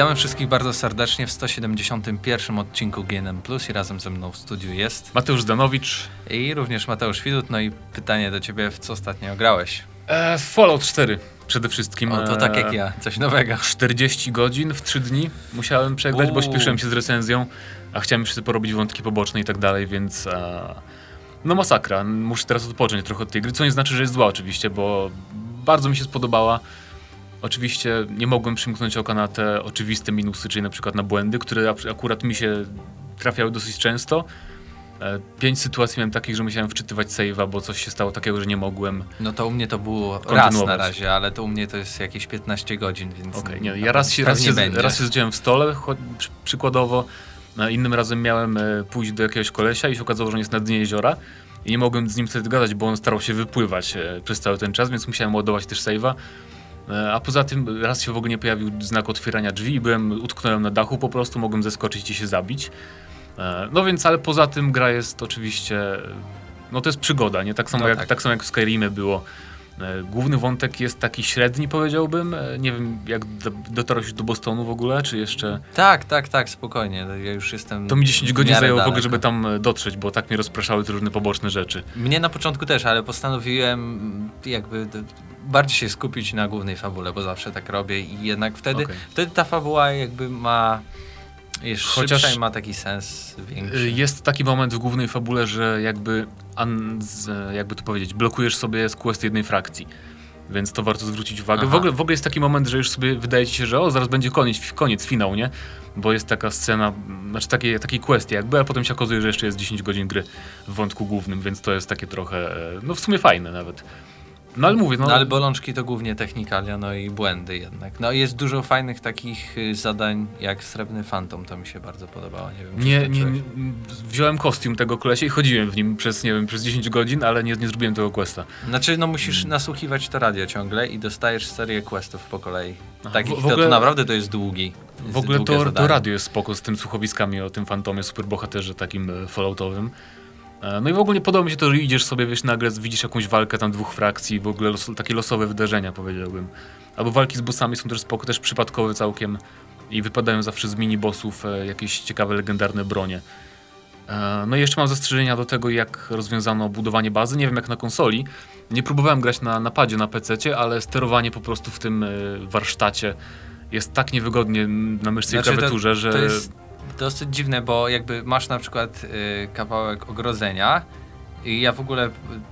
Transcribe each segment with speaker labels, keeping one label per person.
Speaker 1: Witamy wszystkich bardzo serdecznie w 171 odcinku GNM Plus i razem ze mną w studiu jest
Speaker 2: Mateusz Zdanowicz.
Speaker 1: i również Mateusz Widut. No i pytanie do ciebie, w co ostatnio grałeś?
Speaker 2: E, Fallout 4 przede wszystkim.
Speaker 1: O, to tak jak ja, coś nowego.
Speaker 2: 40 godzin w 3 dni musiałem przegrać, bo
Speaker 1: Uuu.
Speaker 2: śpieszyłem się z recenzją, a chciałem jeszcze porobić wątki poboczne i tak dalej, więc e, no masakra. Muszę teraz odpocząć trochę od tej gry, co nie znaczy, że jest zła oczywiście, bo bardzo mi się spodobała. Oczywiście nie mogłem przymknąć oka na te oczywiste minusy, czyli na przykład na błędy, które ak- akurat mi się trafiały dosyć często. E, Pięć sytuacji miałem takich, że musiałem wczytywać save'a, bo coś się stało takiego, że nie mogłem.
Speaker 1: No to u mnie to było raz na razie, ale to u mnie to jest jakieś 15 godzin, więc
Speaker 2: Okej, nie,
Speaker 1: no,
Speaker 2: ja raz się, raz, się,
Speaker 1: będzie.
Speaker 2: raz się zdziałem w stole, przykładowo, a innym razem miałem e, pójść do jakiegoś kolesia i się okazało, że on jest na dnie jeziora i nie mogłem z nim wtedy gadać, bo on starał się wypływać e, przez cały ten czas, więc musiałem ładować też save'a. E, A poza tym raz się w ogóle nie pojawił znak otwierania drzwi i byłem, utknąłem na dachu po prostu, mogłem zeskoczyć i się zabić. E, No więc, ale poza tym gra jest oczywiście, no to jest przygoda, nie? Tak samo,
Speaker 1: No
Speaker 2: jak,
Speaker 1: tak.
Speaker 2: tak. samo jak w Skyrimie było. E, Główny wątek jest taki średni, powiedziałbym. E, Nie wiem, jak do, dotarłeś do Bostonu w ogóle, czy jeszcze...
Speaker 1: Tak, tak, tak, spokojnie. Ja już jestem.
Speaker 2: To mi 10
Speaker 1: w
Speaker 2: godzin zajęło w ogóle,
Speaker 1: daleko.
Speaker 2: żeby tam e, dotrzeć, bo tak mnie rozpraszały te różne poboczne rzeczy.
Speaker 1: Mnie na początku też, ale postanowiłem mm, jakby bardziej się skupić na głównej fabule, bo zawsze tak robię i jednak wtedy,
Speaker 2: Okej.
Speaker 1: wtedy ta fabuła jakby ma jest
Speaker 2: Chociaż-
Speaker 1: ma taki sens większy.
Speaker 2: Y, Jest taki moment w głównej fabule, że jakby, jakby to powiedzieć, blokujesz sobie z quest jednej frakcji. Więc to warto zwrócić uwagę. W ogóle, w ogóle jest taki moment, że już sobie wydaje ci się, że o, zaraz będzie koniec, koniec finał, nie? Bo jest taka scena, znaczy takie, takiej questie jakby, a potem się okazuje, że jeszcze jest 10 godzin gry w wątku głównym, więc to jest takie trochę, e, no w sumie fajne nawet. No ale mówię, no,
Speaker 1: No ale bolączki to głównie technikalia, no i błędy jednak. No i jest dużo fajnych takich y, zadań jak Srebrny Fantom, to mi się bardzo podobało. Nie wiem,
Speaker 2: nie, nie, nie, wziąłem kostium tego kolesia i chodziłem w nim przez, nie wiem, przez 10 godzin, ale nie, nie zrobiłem tego questa.
Speaker 1: Znaczy, no musisz nasłuchiwać to radio ciągle i dostajesz serię questów po kolei.
Speaker 2: Aha,
Speaker 1: Takich,
Speaker 2: w- w
Speaker 1: to, to
Speaker 2: ogóle-
Speaker 1: naprawdę to jest długi.
Speaker 2: W ogóle to, to radio jest spoko z tym słuchowiskami o tym fantomie, superbohaterze takim e, falloutowym. E, No i w ogóle podoba mi się to, że idziesz sobie, wiesz, nagle widzisz jakąś walkę tam dwóch frakcji, w ogóle los, takie losowe wydarzenia powiedziałbym. Albo walki z bossami są też spoko, też przypadkowe całkiem i wypadają zawsze z mini-bossów e, jakieś ciekawe, legendarne bronie. E, No i jeszcze mam zastrzeżenia do tego, jak rozwiązano budowanie bazy. Nie wiem jak na konsoli. Nie próbowałem grać na napadzie na PC, ale sterowanie po prostu w tym warsztacie jest tak niewygodnie na myszce
Speaker 1: Znaczy,
Speaker 2: i klawiaturze, że...
Speaker 1: To jest dosyć dziwne, bo jakby masz na przykład y, kawałek ogrodzenia i ja w ogóle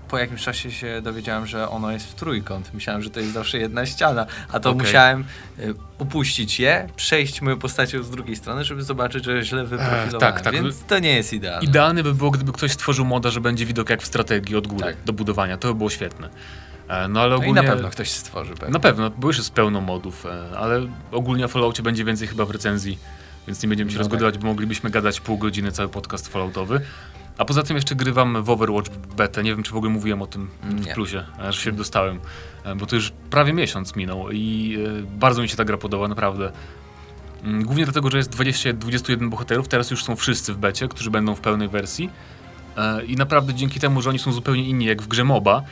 Speaker 1: po jakimś czasie się dowiedziałem, że ono jest w trójkąt. Myślałem, że to jest zawsze jedna ściana, a to
Speaker 2: Okej.
Speaker 1: musiałem y, upuścić je, przejść moją postacią z drugiej strony, żeby zobaczyć, że źle wyprofilowałem.
Speaker 2: tak, tak.
Speaker 1: Więc to nie jest idealne.
Speaker 2: Idealne by było, gdyby ktoś stworzył moda, że będzie widok jak w strategii od góry
Speaker 1: Tak.
Speaker 2: do budowania. To by było świetne. E, No ale
Speaker 1: no i
Speaker 2: ogólnie...
Speaker 1: na pewno ktoś stworzy. Pewnie.
Speaker 2: Na pewno, bo już jest pełno modów, e, ale ogólnie o Falloutie będzie więcej chyba w recenzji, więc nie będziemy się
Speaker 1: No
Speaker 2: rozgadywać, bo moglibyśmy gadać pół godziny cały podcast Falloutowy. A poza tym jeszcze grywam w Overwatch betę, nie wiem czy w ogóle mówiłem o tym w
Speaker 1: Nie.
Speaker 2: plusie, aż się dostałem, e, bo to już prawie miesiąc minął i e, bardzo mi się ta gra podoba, naprawdę. Mm, Głównie dlatego, że jest 20, 21 bohaterów, teraz już są wszyscy w becie, którzy będą w pełnej wersji. E, I naprawdę dzięki temu, że oni są zupełnie inni jak w grze MOBA,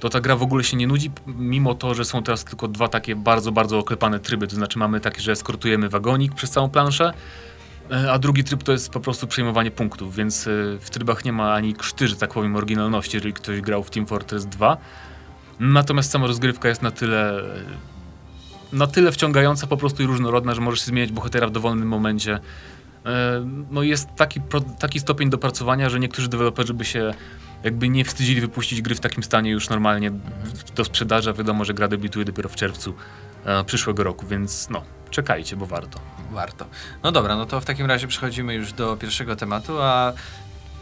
Speaker 2: to ta gra w ogóle się nie nudzi, mimo to, że są teraz tylko dwa takie bardzo, bardzo oklepane tryby. To znaczy mamy taki, że eskortujemy wagonik przez całą planszę, e, a drugi tryb to jest po prostu przejmowanie punktów, więc e, w trybach nie ma ani krzty, że tak powiem, oryginalności, jeżeli ktoś grał w Team Fortress 2. Natomiast sama rozgrywka jest na tyle na tyle wciągająca po prostu i różnorodna, że możesz zmieniać bohatera w dowolnym momencie. E, No jest taki, taki stopień dopracowania, że niektórzy deweloperzy by się jakby nie wstydzili wypuścić gry w takim stanie już normalnie do sprzedaży. Wiadomo, że gra debiutuje dopiero w czerwcu e, przyszłego roku, więc no, czekajcie, bo warto.
Speaker 1: Warto. No dobra, no to w takim razie przechodzimy już do pierwszego tematu, a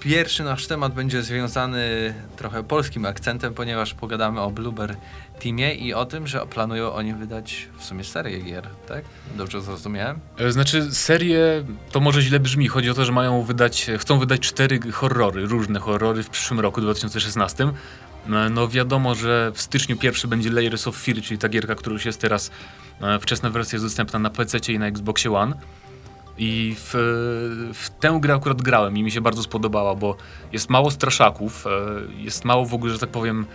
Speaker 1: pierwszy nasz temat będzie związany trochę polskim akcentem, ponieważ pogadamy o Blueber Teamie i o tym, że planują oni wydać w sumie serię gier, tak? Dobrze zrozumiałem?
Speaker 2: E, Znaczy, serię to może źle brzmi. Chodzi o to, że mają wydać, chcą wydać cztery horrory, różne horrory w przyszłym roku, 2016. No, No wiadomo, że w styczniu pierwszy będzie Layers of Fear, czyli ta gierka, która już jest teraz, e, wczesna wersja jest dostępna na PC i na Xboxie One. I w, w tę grę akurat grałem i mi się bardzo spodobała, bo jest mało straszaków, e, jest mało w ogóle, że tak powiem,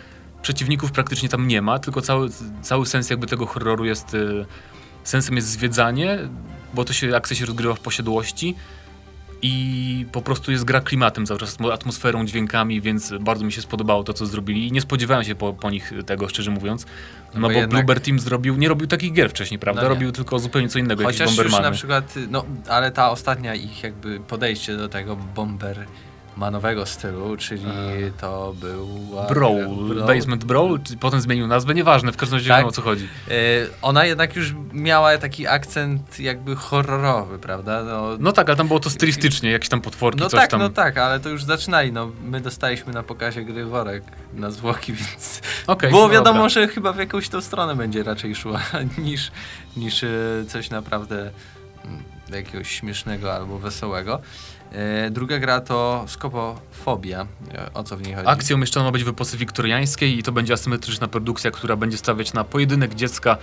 Speaker 2: przeciwników praktycznie tam nie ma, tylko cały, cały sens jakby tego horroru jest, e, sensem jest zwiedzanie, bo to się, akcja się rozgrywa w posiadłości i po prostu jest gra klimatem cały czas, atmosferą, dźwiękami, więc bardzo mi się spodobało to, co zrobili i nie spodziewałem się po, po nich tego, szczerze mówiąc. No, no bo, jednak... Bluebird Team zrobił, nie robił takich gier wcześniej, prawda? No robił tylko zupełnie co innego,
Speaker 1: Chociaż jakieś już na przykład, no ale ta ostatnia ich jakby podejście do tego Bomber manowego stylu, czyli e. to był...
Speaker 2: Brawl, Brawl, Basement Brawl, potem zmienił nazwę, nieważne, w każdym razie tak? wiem o co chodzi.
Speaker 1: E, ona jednak już miała taki akcent jakby horrorowy, prawda?
Speaker 2: No, no tak, ale tam było to stylistycznie, jakieś tam potworki,
Speaker 1: no
Speaker 2: coś
Speaker 1: tak,
Speaker 2: tam.
Speaker 1: No tak, ale to już zaczynali, no my dostaliśmy na pokazie gry worek na zwłoki, więc okay, było no wiadomo, dobra. że chyba w jakąś tą stronę będzie raczej szła, niż, niż e, coś naprawdę mm, jakiegoś śmiesznego albo wesołego. E, druga gra to Skopofobia. E, o co w niej chodzi?
Speaker 2: Akcja umieszczona ma być w epoce wiktoriańskiej i to będzie asymetryczna produkcja, która będzie stawiać na pojedynek dziecka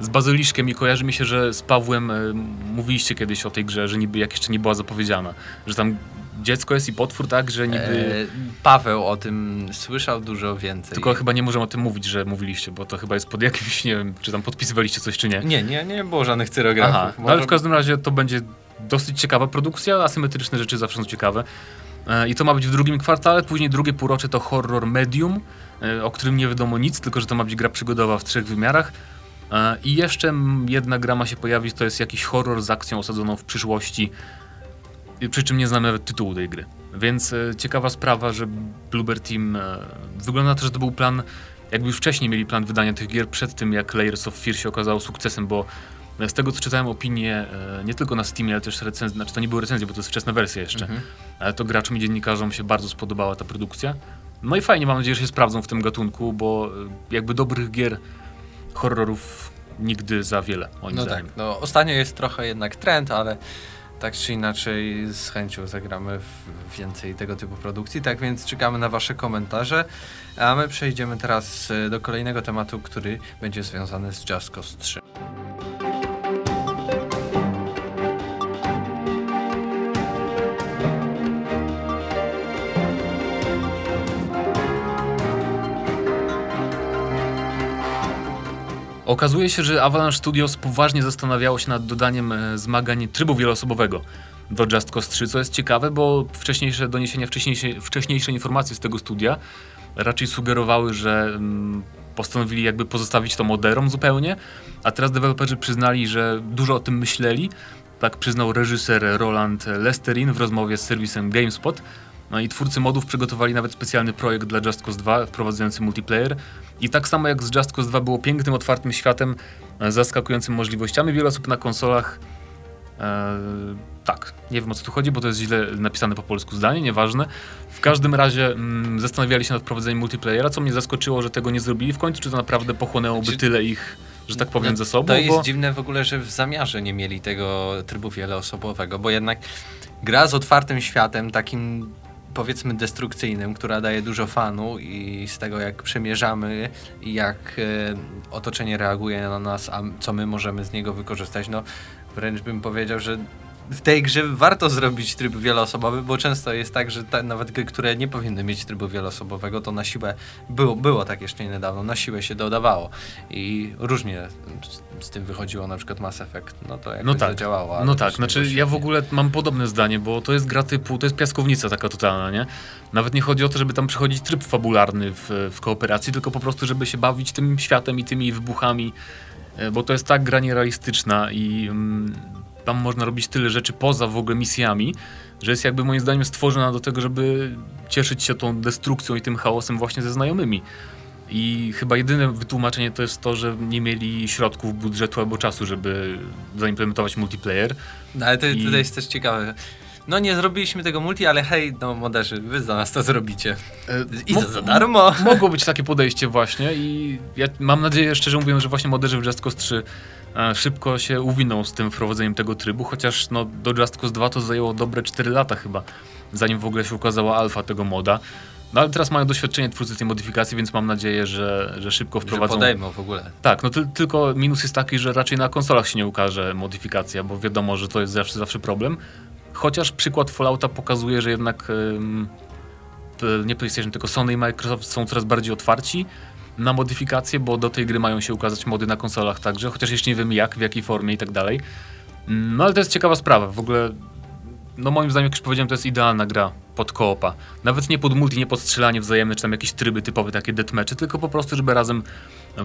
Speaker 2: z bazyliszkiem i kojarzy mi się, że z Pawłem y, mówiliście kiedyś o tej grze, że niby jak jeszcze nie była zapowiedziana, że tam dziecko jest i potwór, tak, że niby... E,
Speaker 1: Paweł o tym słyszał dużo więcej.
Speaker 2: Tylko chyba nie możemy o tym mówić, że mówiliście, bo to chyba jest pod jakimś, nie wiem, czy tam podpisywaliście coś, czy nie.
Speaker 1: Nie, nie, nie było żadnych cyrografów. Aha,
Speaker 2: no ale w każdym razie to będzie dosyć ciekawa produkcja, asymetryczne rzeczy zawsze są ciekawe. E, I to ma być w drugim kwartale, później drugie półrocze to horror medium, e, o którym nie wiadomo nic, tylko że to ma być gra przygodowa w trzech wymiarach. I jeszcze jedna gra ma się pojawić, to jest jakiś horror z akcją osadzoną w przyszłości, przy czym nie znamy nawet tytułu tej gry. Więc ciekawa sprawa, że Bluebird Team wygląda na to, że to był plan, jakby już wcześniej mieli plan wydania tych gier przed tym, jak Layers of Fear się okazało sukcesem, bo z tego co czytałem opinie, e, nie tylko na Steamie, ale też recenzje, znaczy to nie były recenzje, bo to jest wczesna wersja jeszcze, mhm. ale to graczom i dziennikarzom się bardzo spodobała ta produkcja. No i fajnie, mam nadzieję, że się sprawdzą w tym gatunku, bo e, jakby dobrych gier horrorów nigdy za wiele, moim
Speaker 1: no
Speaker 2: zdaniem.
Speaker 1: Tak, no ostatnio jest trochę jednak trend, ale tak czy inaczej z chęcią zagramy w więcej tego typu produkcji. Tak więc czekamy na Wasze komentarze, a my przejdziemy teraz e, do kolejnego tematu, który będzie związany z Just Cause 3.
Speaker 2: Okazuje się, że Avalanche Studios poważnie zastanawiało się nad dodaniem e, zmagań trybu wieloosobowego do Just Cause 3, co jest ciekawe, bo wcześniejsze doniesienia, wcześniejsze, wcześniejsze informacje z tego studia raczej sugerowały, że mm, postanowili jakby pozostawić to moderom zupełnie, a teraz deweloperzy przyznali, że dużo o tym myśleli. Tak przyznał reżyser Roland Lesterin w rozmowie z serwisem GameSpot. No i twórcy modów przygotowali nawet specjalny projekt dla Just Cause 2 wprowadzający multiplayer. I tak samo jak z Just Cause 2 było pięknym, otwartym światem, z zaskakującymi możliwościami, wiele osób na konsolach e, tak, nie wiem o co tu chodzi, bo to jest źle napisane po polsku zdanie, nieważne. W każdym razie mm, zastanawiali się nad wprowadzeniem multiplayera, co mnie zaskoczyło, że tego nie zrobili w końcu, czy to naprawdę pochłonęłoby znaczy, tyle ich, że tak powiem, no, ze sobą.
Speaker 1: To jest bo... dziwne w ogóle, że w zamiarze nie mieli tego trybu wieloosobowego, bo jednak gra z otwartym światem, takim powiedzmy destrukcyjnym, która daje dużo fanu i z tego jak przemierzamy i jak e, otoczenie reaguje na nas, a co my możemy z niego wykorzystać, no wręcz bym powiedział, że w tej grze warto zrobić tryb wieloosobowy, bo często jest tak, że ta, nawet gry, które nie powinny mieć trybu wieloosobowego, to na siłę, było, było tak jeszcze niedawno, na siłę się dodawało i różnie z tym wychodziło na przykład Mass Effect, no to jakoś no tak. zadziałało.
Speaker 2: No tak, znaczy ja w ogóle mam podobne zdanie, bo to jest gra typu, to jest piaskownica taka totalna, nie? Nawet nie chodzi o to, żeby tam przychodzić tryb fabularny w, w kooperacji, tylko po prostu, żeby się bawić tym światem i tymi wybuchami, e, bo to jest tak gra nierealistyczna i mm, tam można robić tyle rzeczy poza w ogóle misjami, że jest jakby moim zdaniem stworzona do tego, żeby cieszyć się tą destrukcją i tym chaosem właśnie ze znajomymi. I chyba jedyne wytłumaczenie to jest to, że nie mieli środków, budżetu albo czasu, żeby zaimplementować multiplayer.
Speaker 1: No ale to, I... tutaj jest też ciekawe. No nie zrobiliśmy tego multi, ale hej, no moderzy, wy za nas to zrobicie. E, I to za darmo.
Speaker 2: Mogło być takie podejście właśnie i ja mam nadzieję, szczerze mówiąc, że właśnie moderzy w Just Cause 3 e, szybko się uwiną z tym wprowadzeniem tego trybu, chociaż no, do Just Cause 2 to zajęło dobre 4 lata chyba, zanim w ogóle się ukazała alfa tego moda. No ale teraz mają doświadczenie twórcy tej modyfikacji, więc mam nadzieję, że, że szybko wprowadzą. Że
Speaker 1: podejmą w ogóle.
Speaker 2: Tak, no ty, tylko minus jest taki, że raczej na konsolach się nie ukaże modyfikacja, bo wiadomo, że to jest zawsze, zawsze problem. Chociaż przykład Fallouta pokazuje, że jednak nie PlayStation, tylko Sony i Microsoft są coraz bardziej otwarci na modyfikacje, bo do tej gry mają się ukazać mody na konsolach także, chociaż jeszcze nie wiem jak, w jakiej formie i tak dalej. No ale to jest ciekawa sprawa. W ogóle, no moim zdaniem, jak już powiedziałem, to jest idealna gra pod koopa. Nawet nie pod multi, nie pod strzelanie wzajemne, czy tam jakieś tryby typowe, takie deathmatchy, tylko po prostu, żeby razem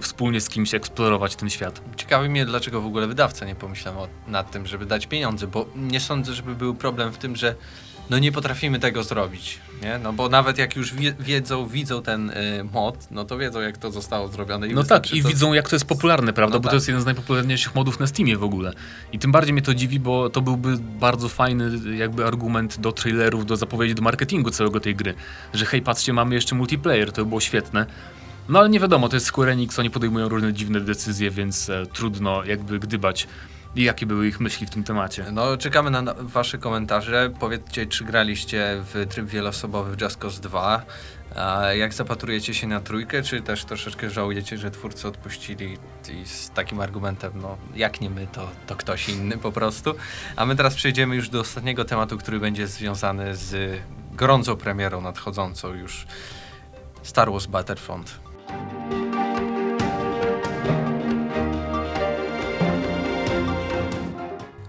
Speaker 2: wspólnie z kimś eksplorować ten świat.
Speaker 1: Ciekawi mnie, dlaczego w ogóle wydawca nie pomyślał o- nad tym, żeby dać pieniądze, bo nie sądzę, żeby był problem w tym, że no nie potrafimy tego zrobić, nie? No bo nawet jak już wie, wiedzą, widzą ten y, mod, no to wiedzą, jak to zostało zrobione. I
Speaker 2: No tak, i
Speaker 1: to...
Speaker 2: widzą jak to jest popularne, prawda?
Speaker 1: No
Speaker 2: bo
Speaker 1: tak.
Speaker 2: to jest jeden z najpopularniejszych modów na Steamie w ogóle. I tym bardziej mnie to dziwi, bo to byłby bardzo fajny jakby argument do trailerów, do zapowiedzi, do marketingu całego tej gry. Że hej, patrzcie, mamy jeszcze multiplayer, to by było świetne. No ale nie wiadomo, to jest Square Enix, oni podejmują różne dziwne decyzje, więc e, trudno jakby gdybać, jakie były ich myśli w tym temacie.
Speaker 1: No, czekamy na na wasze komentarze. Powiedzcie, czy graliście w tryb wieloosobowy w Just Cause 2? A jak zapatrujecie się na trójkę, czy też troszeczkę żałujecie, że twórcy odpuścili i z takim argumentem, no jak nie my, to, to ktoś inny po prostu. A my teraz przejdziemy już do ostatniego tematu, który będzie związany z gorącą premierą nadchodzącą już Star Wars Battlefront.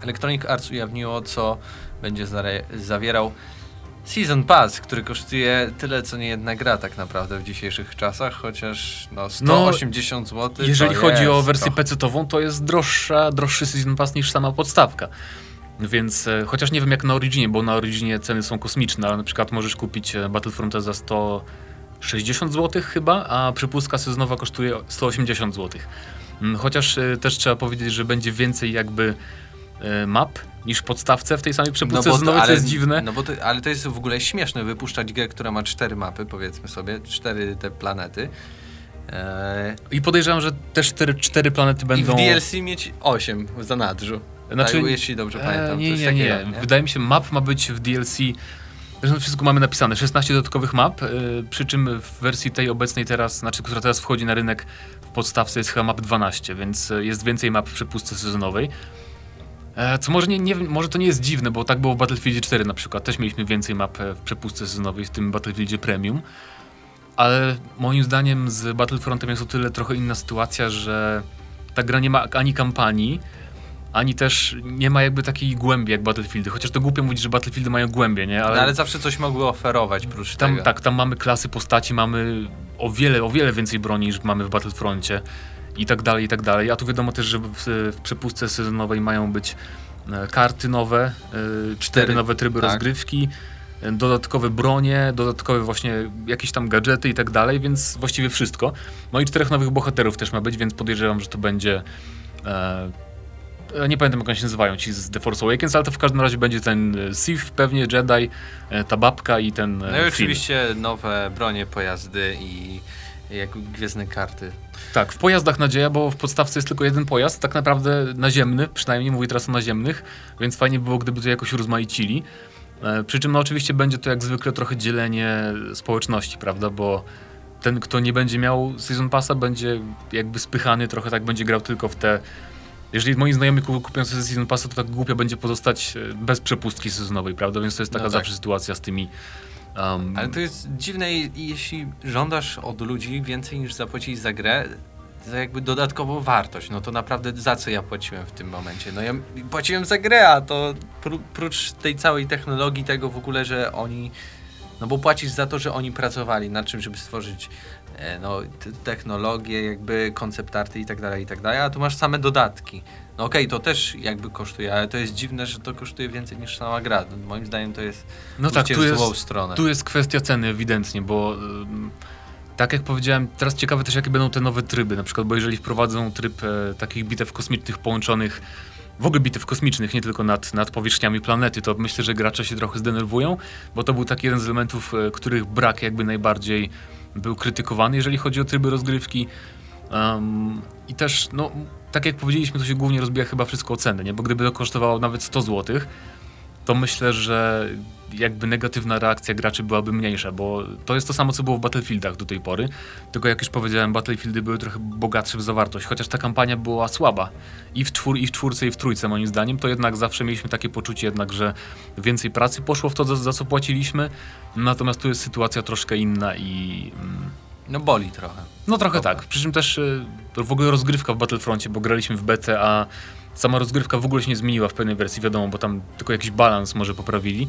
Speaker 1: Electronic Arts ujawniło, co będzie zawierał Season Pass, który kosztuje tyle, co nie jedna gra tak naprawdę w dzisiejszych czasach, chociaż no 180 zł.
Speaker 2: Jeżeli chodzi o
Speaker 1: jest
Speaker 2: wersję
Speaker 1: trochę.
Speaker 2: PC-ową, to jest droższa, droższy Season Pass niż sama podstawka. Więc e, chociaż nie wiem jak na Originie, bo na Originie ceny są kosmiczne, ale na przykład możesz kupić e, Battlefronta za 160 zł chyba, a przepustka sezonowa kosztuje 180 zł. Mm, Chociaż e, też trzeba powiedzieć, że będzie więcej jakby e, map niż podstawce w tej samej przepustce
Speaker 1: to-
Speaker 2: sezonowej, co jest dziwne.
Speaker 1: No bo to, ale to jest w ogóle śmieszne wypuszczać grę, która ma cztery mapy, powiedzmy sobie, cztery te planety. Eee,
Speaker 2: I podejrzewam, że te cztery, cztery planety
Speaker 1: I
Speaker 2: będą...
Speaker 1: w DLC mieć 8 w zanadrzu.
Speaker 2: Znaczy-
Speaker 1: tak, jeśli dobrze
Speaker 2: E,
Speaker 1: pamiętam.
Speaker 2: nie,
Speaker 1: coś
Speaker 2: nie, nie,
Speaker 1: takiego,
Speaker 2: Wydaje mi się, map ma być w DLC. Zresztą wszystko mamy napisane. 16 dodatkowych map, e, przy czym w wersji tej obecnej teraz, znaczy, która teraz wchodzi na rynek w podstawce jest chyba map 12, więc e, jest więcej map w przepustce sezonowej. E, Co może, nie, nie, może to nie jest dziwne, bo tak było w Battlefield 4 na przykład. Też mieliśmy więcej map e, w przepustce sezonowej, w tym Battlefieldzie Premium. Ale moim zdaniem z Battlefrontem jest o tyle trochę inna sytuacja, że ta gra nie ma ani kampanii, ani też nie ma jakby takiej głębi jak Battlefieldy. Chociaż to głupio mówić, że Battlefieldy mają głębię, nie?
Speaker 1: Ale, no, ale zawsze coś mogły oferować prócz
Speaker 2: tam,
Speaker 1: tego.
Speaker 2: tak, tam mamy klasy postaci, mamy o wiele, o wiele więcej broni niż mamy w Battlefroncie i tak dalej, i tak dalej. A tu wiadomo też, że w, w przepustce sezonowej mają być e, karty nowe, e, cztery nowe tryby
Speaker 1: tak.
Speaker 2: rozgrywki, e, dodatkowe bronie, dodatkowe właśnie jakieś tam gadżety i tak dalej, więc właściwie wszystko. No i czterech nowych bohaterów też ma być, więc podejrzewam, że to będzie e, nie pamiętam jak oni się nazywają, ci z The Force Awakens, ale to w każdym razie będzie ten e, Sith, pewnie Jedi, e, ta babka i ten e,
Speaker 1: No i oczywiście nowe bronie, pojazdy i jak gwiezdne karty.
Speaker 2: Tak, w pojazdach nadzieja, bo w podstawce jest tylko jeden pojazd, tak naprawdę naziemny, przynajmniej mówię teraz o naziemnych, więc fajnie by było, gdyby to jakoś urozmaicili. E, przy czym no oczywiście będzie to jak zwykle trochę dzielenie społeczności, prawda, bo ten, kto nie będzie miał Season Passa, będzie jakby spychany, trochę tak będzie grał tylko w te... Jeżeli moi znajomi ku- kupią sobie Season Passa, to tak głupio będzie pozostać e, bez przepustki sezonowej, prawda, więc to jest taka
Speaker 1: No tak.
Speaker 2: zawsze sytuacja z tymi... Um,
Speaker 1: Ale to jest dziwne, jeśli żądasz od ludzi więcej niż zapłacić za grę, za jakby dodatkową wartość, no to naprawdę za co ja płaciłem w tym momencie? No ja płaciłem za grę, a to pró- prócz tej całej technologii, tego w ogóle, że oni, no bo płacisz za to, że oni pracowali nad czym, żeby stworzyć no, t- technologię, jakby koncept arty i tak dalej, i tak dalej, a tu masz same dodatki. No okej, to też jakby kosztuje, ale to jest dziwne, że to kosztuje więcej niż sama gra. Moim zdaniem to jest
Speaker 2: no tak, tu jest...
Speaker 1: stronę.
Speaker 2: Tu jest kwestia ceny ewidentnie, bo tak jak powiedziałem, teraz ciekawe też jakie będą te nowe tryby, na przykład, bo jeżeli wprowadzą tryb e, takich bitew kosmicznych połączonych, w ogóle bitew kosmicznych, nie tylko nad, nad powierzchniami planety, to myślę, że gracze się trochę zdenerwują, bo to był taki jeden z elementów, e, których brak jakby najbardziej był krytykowany, jeżeli chodzi o tryby rozgrywki. Ym, I też, no, tak jak powiedzieliśmy, to się głównie rozbija chyba wszystko o nie? Bo gdyby to kosztowało nawet 100 złotych, to myślę, że jakby negatywna reakcja graczy byłaby mniejsza, bo to jest to samo, co było w Battlefieldach do tej pory. Tylko jak już powiedziałem, Battlefieldy były trochę bogatsze w zawartość, chociaż ta kampania była słaba. I w, czwór, I w czwórce, i w trójce moim zdaniem, to jednak zawsze mieliśmy takie poczucie jednak, że więcej pracy poszło w to, za, za co płaciliśmy. Natomiast tu jest sytuacja troszkę inna i... mm,
Speaker 1: No boli trochę.
Speaker 2: no trochę
Speaker 1: Dobra.
Speaker 2: tak. Przy czym też y, w ogóle rozgrywka w Battlefroncie, bo graliśmy w betę, a Sama rozgrywka w ogóle się nie zmieniła w pewnej wersji, wiadomo, bo tam tylko jakiś balans może poprawili,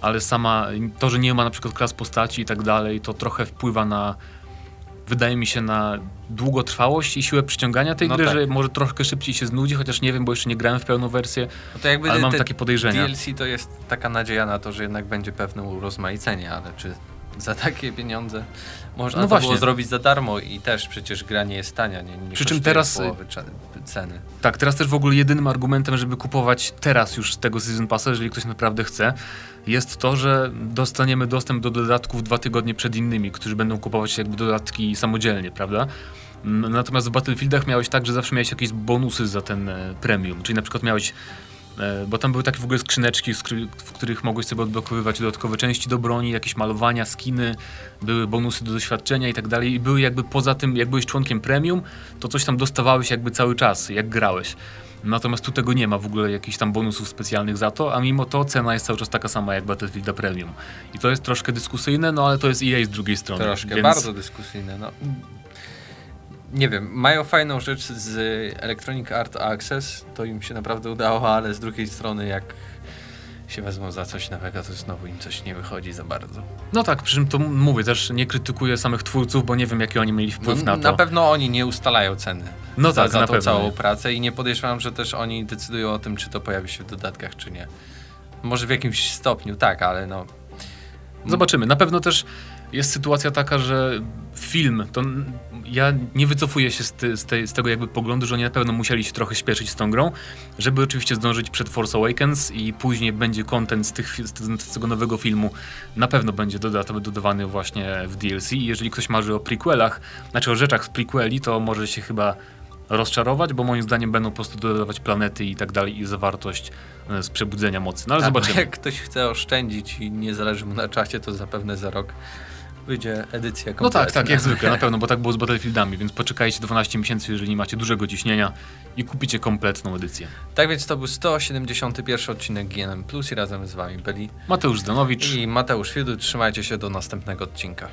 Speaker 2: ale sama to, że nie ma na przykład klas postaci i tak dalej, to trochę wpływa na wydaje mi się na długotrwałość i siłę przyciągania tej
Speaker 1: No
Speaker 2: gry,
Speaker 1: tak.
Speaker 2: że może troszkę szybciej się znudzi, chociaż nie wiem, bo jeszcze nie grałem w pełną wersję,
Speaker 1: No to jakby
Speaker 2: ale mam takie podejrzenia.
Speaker 1: DLC to jest taka nadzieja na to, że jednak będzie pewne urozmaicenie, ale czy za takie pieniądze można
Speaker 2: No
Speaker 1: było zrobić za darmo i też przecież gra nie jest tania, nie, nie
Speaker 2: Przy czym teraz-
Speaker 1: cza- ceny.
Speaker 2: Tak, teraz też w ogóle jedynym argumentem, żeby kupować teraz już z tego Season Passa, jeżeli ktoś naprawdę chce, jest to, że dostaniemy dostęp do dodatków dwa tygodnie przed innymi, którzy będą kupować jakby dodatki samodzielnie, prawda? Mm, Natomiast w Battlefieldach miałeś tak, że zawsze miałeś jakieś bonusy za ten e, premium, czyli na przykład miałeś e, bo tam były takie w ogóle skrzyneczki, w których mogłeś sobie odblokowywać dodatkowe części do broni, jakieś malowania, skiny, były bonusy do doświadczenia i tak dalej. I były jakby poza tym, jak byłeś członkiem premium, to coś tam dostawałeś jakby cały czas, jak grałeś. Natomiast tu tego nie ma w ogóle jakichś tam bonusów specjalnych za to, a mimo to cena jest cały czas taka sama jak Battlefielda Premium. I to jest troszkę dyskusyjne, no ale to jest EA z drugiej strony.
Speaker 1: Troszkę,
Speaker 2: więc...
Speaker 1: bardzo dyskusyjne. No. Nie wiem, mają fajną rzecz z Electronic Art Access, to im się naprawdę udało, ale z drugiej strony jak się wezmą za coś nowego, to znowu im coś nie wychodzi za bardzo.
Speaker 2: No tak, przy czym to mówię, też nie krytykuję samych twórców, bo nie wiem jaki oni mieli wpływ
Speaker 1: No,
Speaker 2: na to.
Speaker 1: pewno oni nie ustalają ceny
Speaker 2: No
Speaker 1: za,
Speaker 2: tak,
Speaker 1: za
Speaker 2: na
Speaker 1: tą
Speaker 2: pewno.
Speaker 1: całą pracę i nie podejrzewam, że też oni decydują o tym, czy to pojawi się w dodatkach, czy nie. Może w jakimś stopniu, tak, ale no...
Speaker 2: Zobaczymy. Na pewno też jest sytuacja taka, że film, to ja nie wycofuję się z, ty, z, tej, z tego jakby poglądu, że oni na pewno musieli się trochę śpieszyć z tą grą, żeby oczywiście zdążyć przed Force Awakens i później będzie content z, z, te- z tego nowego filmu, na pewno będzie doda- dodawany właśnie w DLC i jeżeli ktoś marzy o prequelach, znaczy o rzeczach z prequeli, to może się chyba rozczarować, bo moim zdaniem będą po prostu dodawać planety i tak dalej i zawartość e, z przebudzenia mocy. No ale
Speaker 1: Tak,
Speaker 2: zobaczymy.
Speaker 1: Jak ktoś chce oszczędzić i nie zależy mu na czasie, to zapewne za rok wyjdzie edycja
Speaker 2: No
Speaker 1: kompletna.
Speaker 2: tak, tak, jak zwykle, na pewno, bo tak było z Battlefieldami, więc poczekajcie 12 miesięcy, jeżeli nie macie dużego ciśnienia i kupicie kompletną edycję.
Speaker 1: Tak więc to był 171 odcinek GNM Plus i razem z wami byli
Speaker 2: Mateusz Zdanowicz.
Speaker 1: i Mateusz Fidu. Trzymajcie się do następnego odcinka.